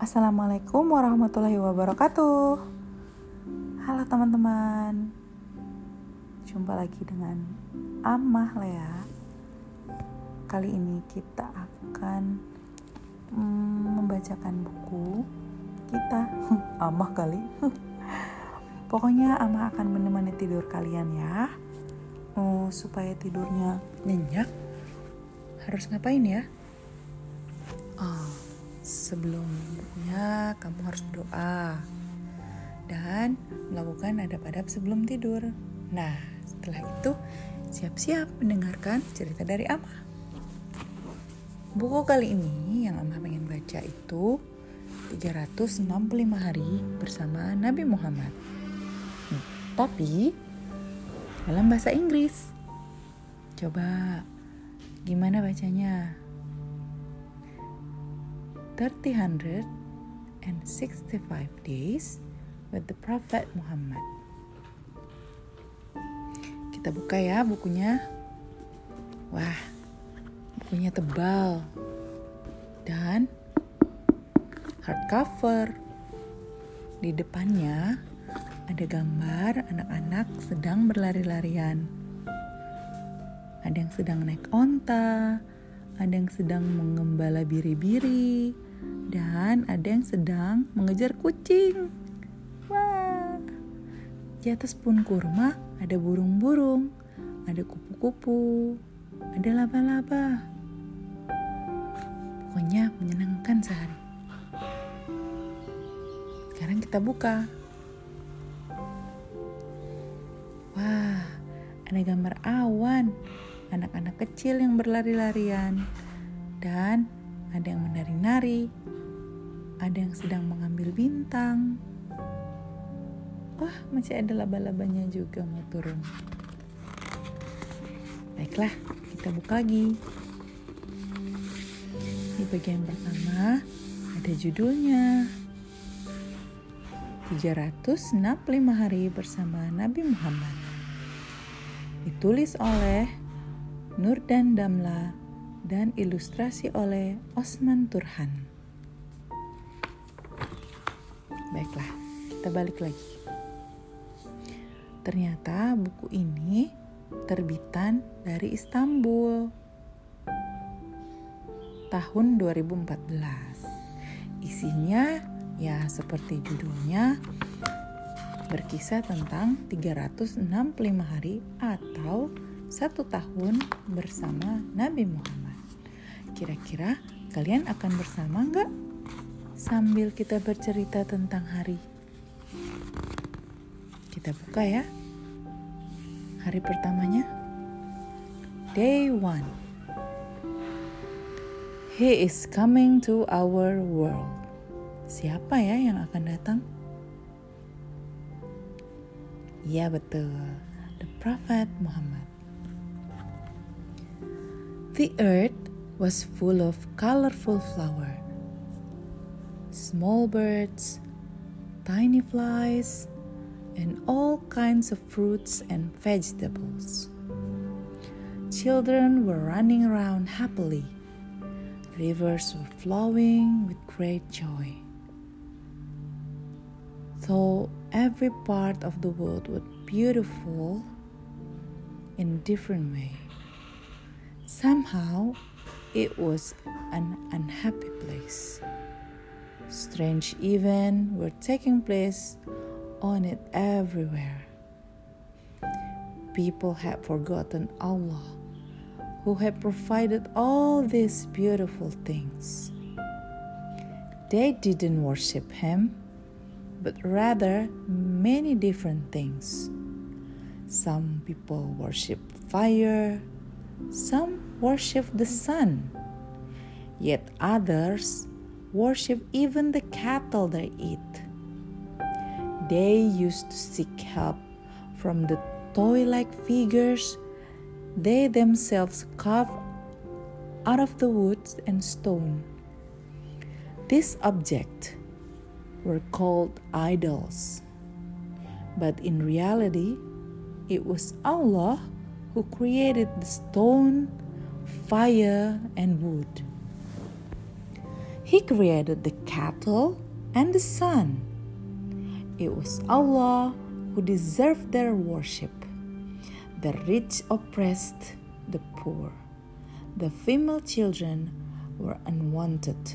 Assalamualaikum warahmatullahi wabarakatuh. Halo teman-teman, jumpa lagi dengan Amah Lea. Kali ini kita akan mm, membacakan buku kita. Amah kali. Pokoknya Amah akan menemani tidur kalian ya. Oh, supaya tidurnya nyenyak, harus ngapain ya? Oh, sebelum bukunya kamu harus berdoa dan melakukan adab-adab sebelum tidur. Nah, setelah itu siap-siap mendengarkan cerita dari Amah. Buku kali ini yang Amah pengen baca itu 365 hari bersama Nabi Muhammad. Tapi dalam bahasa Inggris. Coba gimana bacanya? 365 days with the Prophet Muhammad. Kita buka ya bukunya. Wah, bukunya tebal dan hardcover. Di depannya ada gambar anak-anak sedang berlari-larian. Ada yang sedang naik onta, ada yang sedang mengembala biri-biri, dan ada yang sedang mengejar kucing. Wah, di atas pohon kurma ada burung-burung, ada kupu-kupu, ada laba-laba. Pokoknya menyenangkan sehari. Sekarang kita buka. Wah, ada gambar awan, anak-anak kecil yang berlari-larian, dan ada yang menari-nari, ada yang sedang mengambil bintang. Wah, masih ada laba-labanya juga mau turun. Baiklah, kita buka lagi. Di bagian pertama ada judulnya 365 hari bersama Nabi Muhammad. Ditulis oleh Nur dan Damla dan ilustrasi oleh Osman Turhan. Baiklah, kita balik lagi. Ternyata buku ini terbitan dari Istanbul tahun 2014. Isinya ya seperti judulnya berkisah tentang 365 hari atau satu tahun bersama Nabi Muhammad. Kira-kira kalian akan bersama nggak? sambil kita bercerita tentang hari. Kita buka ya. Hari pertamanya. Day 1. He is coming to our world. Siapa ya yang akan datang? Ya betul, the Prophet Muhammad. The earth was full of colorful flowers small birds, tiny flies, and all kinds of fruits and vegetables. Children were running around happily. Rivers were flowing with great joy. Though every part of the world was beautiful in different way, somehow it was an unhappy place. Strange events were taking place on it everywhere. People had forgotten Allah, who had provided all these beautiful things. They didn't worship Him, but rather many different things. Some people worship fire, some worship the sun, yet others worship even the cattle they eat. They used to seek help from the toy like figures they themselves carved out of the wood and stone. These objects were called idols, but in reality, it was Allah who created the stone, fire, and wood. He created the cattle and the sun. It was Allah who deserved their worship. The rich oppressed the poor. The female children were unwanted.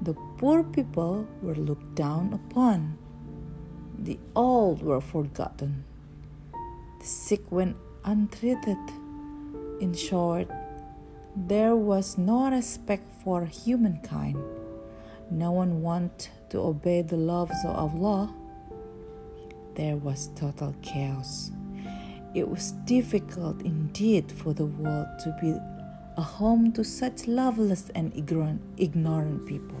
The poor people were looked down upon. The old were forgotten. The sick went untreated. In short, there was no respect for humankind. No one wanted to obey the laws of Allah. There was total chaos. It was difficult indeed for the world to be a home to such loveless and ignorant people.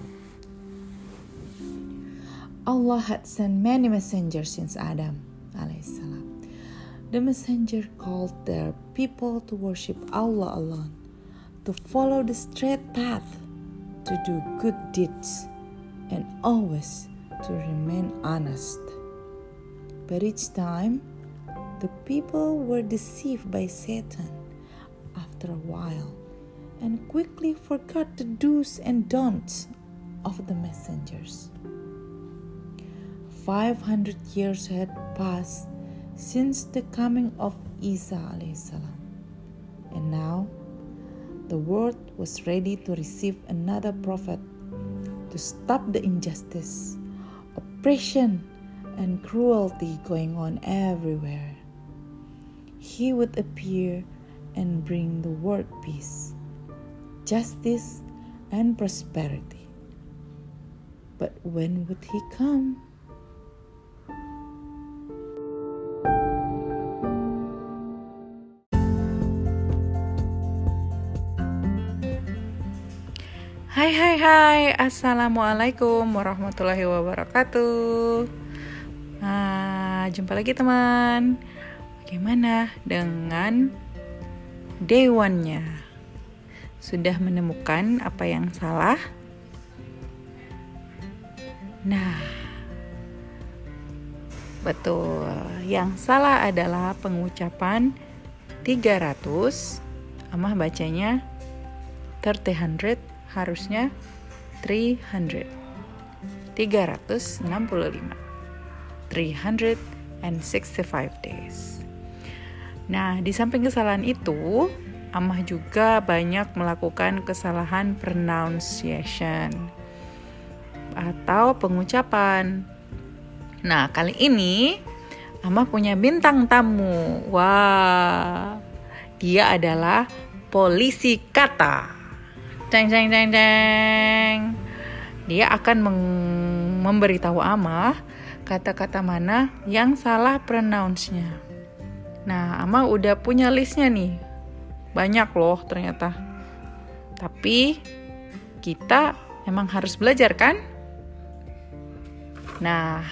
Allah had sent many messengers since Adam. The messenger called their people to worship Allah alone, to follow the straight path, to do good deeds, and always to remain honest. But each time, the people were deceived by Satan after a while and quickly forgot the do's and don'ts of the messengers. 500 years had passed since the coming of Isa salam. And now the world was ready to receive another prophet to stop the injustice, oppression, and cruelty going on everywhere. He would appear and bring the world peace, justice, and prosperity. But when would he come? Hai hai hai. Assalamualaikum warahmatullahi wabarakatuh. Nah jumpa lagi teman. Bagaimana dengan dewannya? Sudah menemukan apa yang salah? Nah Betul. Yang salah adalah pengucapan 300 Amah bacanya 300 harusnya 300 365 365 days Nah, di samping kesalahan itu, Amah juga banyak melakukan kesalahan pronunciation atau pengucapan. Nah, kali ini Amah punya bintang tamu. Wah, dia adalah polisi kata. Ceng ceng ceng ceng. Dia akan memberitahu Ama kata-kata mana yang salah pronounce-nya. Nah, Ama udah punya listnya nih. Banyak loh ternyata. Tapi kita emang harus belajar kan? Nah,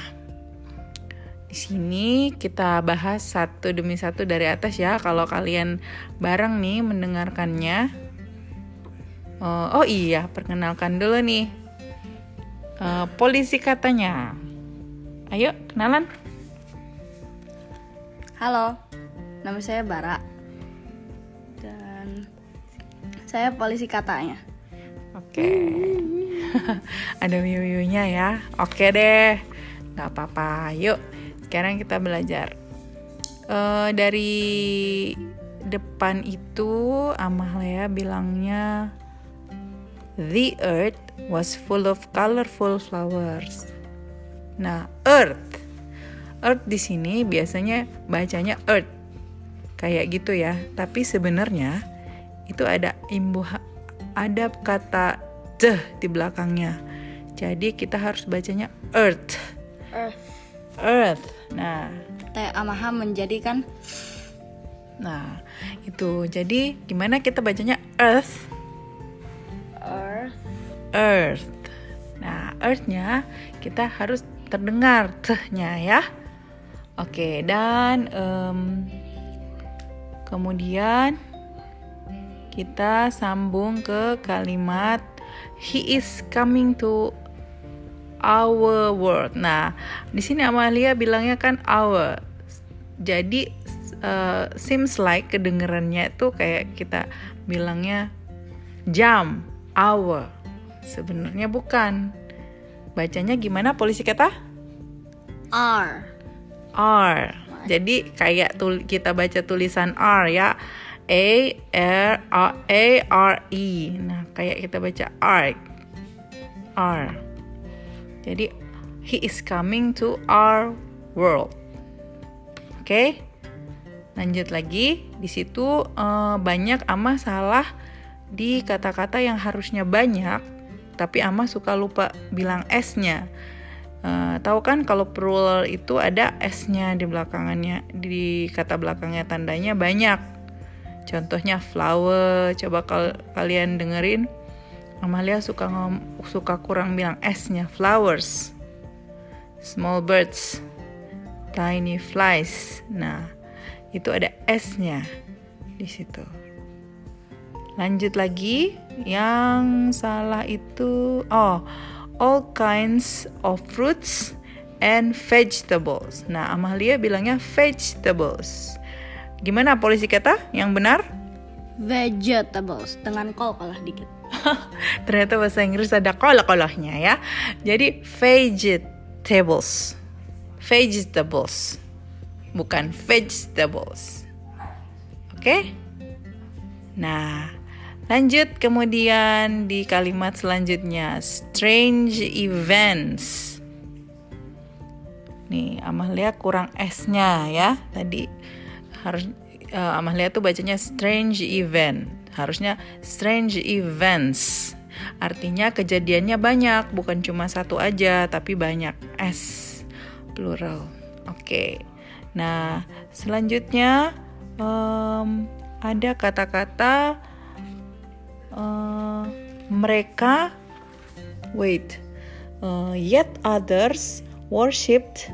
di sini kita bahas satu demi satu dari atas ya. Kalau kalian bareng nih mendengarkannya, Uh, oh iya, perkenalkan dulu nih. Uh, polisi katanya. Ayo, kenalan. Halo, nama saya Bara. Dan saya polisi katanya. Oke. Ada miu-miunya ya. Oke deh. Gak apa-apa. Yuk, sekarang kita belajar. Uh, dari depan itu Amalia bilangnya The earth was full of colorful flowers. Nah, earth. Earth di sini biasanya bacanya earth. Kayak gitu ya. Tapi sebenarnya itu ada imbuh ada kata the di belakangnya. Jadi kita harus bacanya earth. Earth. Earth. Nah, Teh Amaha menjadikan Nah, itu. Jadi gimana kita bacanya earth? Earth. Nah, earthnya kita harus terdengar tehnya ya. Oke, dan um, kemudian kita sambung ke kalimat he is coming to our world. Nah, di sini Amalia bilangnya kan our. Jadi uh, seems like kedengerannya itu kayak kita bilangnya jam, hour Sebenarnya bukan. Bacanya gimana polisi kata? R. R. Jadi kayak tul kita baca tulisan R ya. A R A A R E. Nah, kayak kita baca R. R. Jadi he is coming to our world. Oke? Okay? Lanjut lagi. Di situ uh, banyak ama salah di kata-kata yang harusnya banyak, tapi ama suka lupa bilang s-nya. Uh, tahu kan kalau plural itu ada s-nya di belakangannya, di kata belakangnya tandanya banyak. Contohnya flower, coba kal kalian dengerin. Amalia suka ngom suka kurang bilang s-nya, flowers. Small birds, tiny flies. Nah, itu ada s-nya di situ. Lanjut lagi, yang salah itu oh all kinds of fruits and vegetables. Nah, Amalia bilangnya vegetables. Gimana polisi kata yang benar? Vegetables dengan kol kalah dikit. Ternyata bahasa Inggris ada kol-kolahnya ya. Jadi vegetables. Vegetables. Bukan vegetables. Oke? Okay? Nah, Lanjut kemudian di kalimat selanjutnya strange events. Nih, Amalia kurang S-nya ya. Tadi harus uh, Amalia tuh bacanya strange event. Harusnya strange events. Artinya kejadiannya banyak, bukan cuma satu aja, tapi banyak S plural. Oke. Okay. Nah, selanjutnya um, ada kata-kata mereka wait uh, yet others worshipped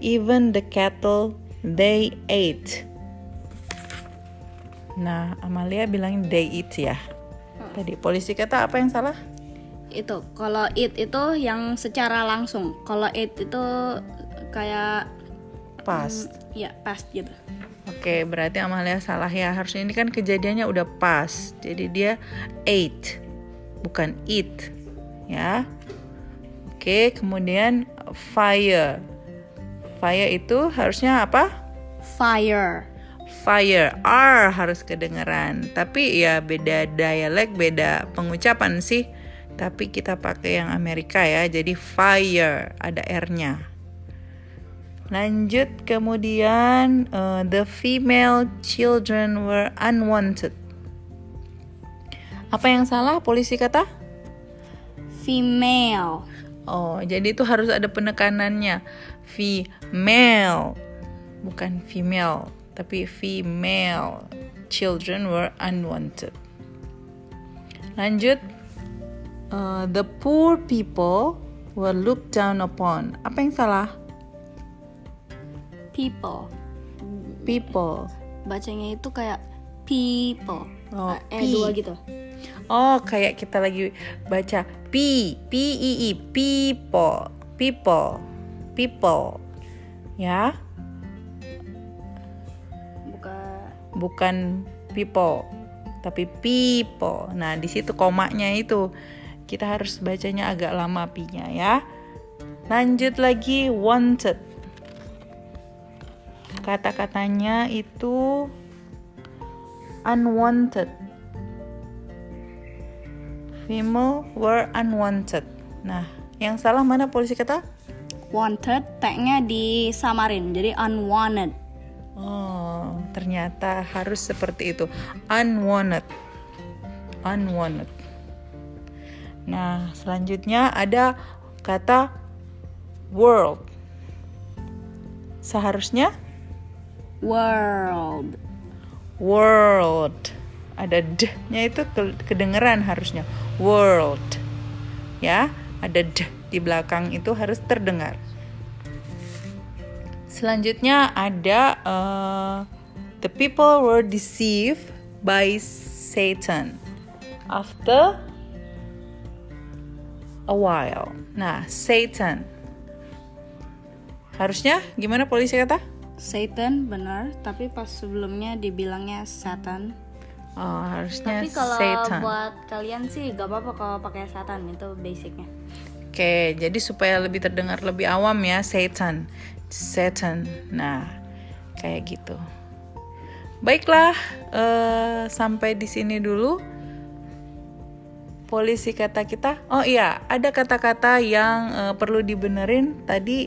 even the cattle they ate. Nah Amalia bilang they eat ya. Tadi polisi kata apa yang salah? Itu kalau eat itu yang secara langsung. Kalau eat itu kayak past. hmm, ya past gitu. Oke, berarti Amalia salah ya. Harusnya ini kan kejadiannya udah pas. Jadi dia ate, bukan eat. Ya. Oke, kemudian fire. Fire itu harusnya apa? Fire. Fire. R harus kedengeran. Tapi ya beda dialek, beda pengucapan sih. Tapi kita pakai yang Amerika ya. Jadi fire, ada R-nya. Lanjut kemudian uh, the female children were unwanted. Apa yang salah polisi kata? Female. Oh, jadi itu harus ada penekanannya. Female. Bukan female, tapi female. Children were unwanted. Lanjut. Uh, the poor people were looked down upon. Apa yang salah? people people bacanya itu kayak people oh, eh P. dua gitu oh kayak kita lagi baca p p i i people people people. Ya? Bukan bukan people tapi people. Nah di situ komanya itu. Kita harus bacanya agak lama p-nya ya. Lanjut lagi wanted. Kata-katanya itu unwanted. Female were unwanted. Nah, yang salah mana polisi kata? Wanted, tagnya disamarin, jadi unwanted. Oh, ternyata harus seperti itu. Unwanted. Unwanted. Nah, selanjutnya ada kata world. Seharusnya world world ada d-nya itu kedengeran harusnya world. Ya ada d di belakang itu harus terdengar. Selanjutnya ada uh, the people were deceived by Satan after a while. Nah Satan. Harusnya gimana polisi kata? Satan benar, tapi pas sebelumnya dibilangnya Satan. Oh, harusnya Tapi kalau Satan. buat kalian sih gak apa-apa kalau pakai Satan itu basicnya. Oke, jadi supaya lebih terdengar lebih awam ya, Satan. Satan. Nah, kayak gitu. Baiklah, eh, sampai di sini dulu. Polisi kata kita. Oh iya, ada kata-kata yang eh, perlu dibenerin tadi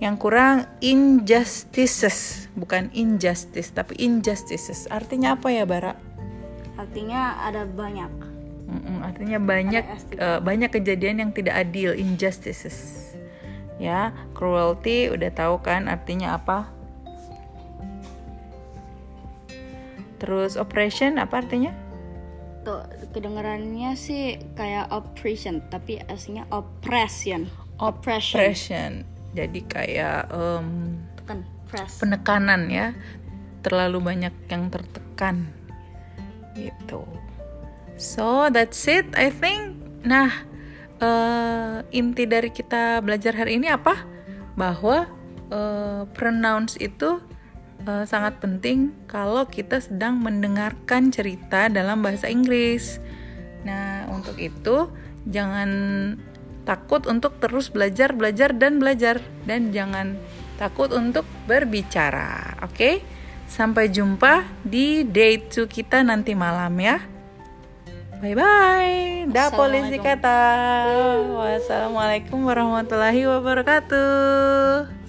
yang kurang injustices, bukan injustice tapi injustices. Artinya apa ya, Bara? Artinya ada banyak. Mm-mm, artinya banyak eh, banyak kejadian yang tidak adil, injustices. Ya, cruelty udah tahu kan artinya apa? Terus oppression apa artinya? Tuh kedengarannya sih kayak oppression, tapi aslinya oppression. Oppression. Oppression. Jadi kayak em, Itu kan press. penekanan ya. Terlalu banyak yang tertekan. Gitu. So that's it I think. Nah, eh, inti dari kita belajar hari ini apa? Bahwa eh, pronouns itu eh, sangat penting kalau kita sedang mendengarkan cerita dalam bahasa Inggris. Nah, untuk itu jangan takut untuk terus belajar, belajar dan belajar dan jangan takut untuk berbicara. Oke? Sampai jumpa di day 2 kita nanti malam ya. Bye bye. Dah polisi kata. Wassalamualaikum warahmatullahi wabarakatuh.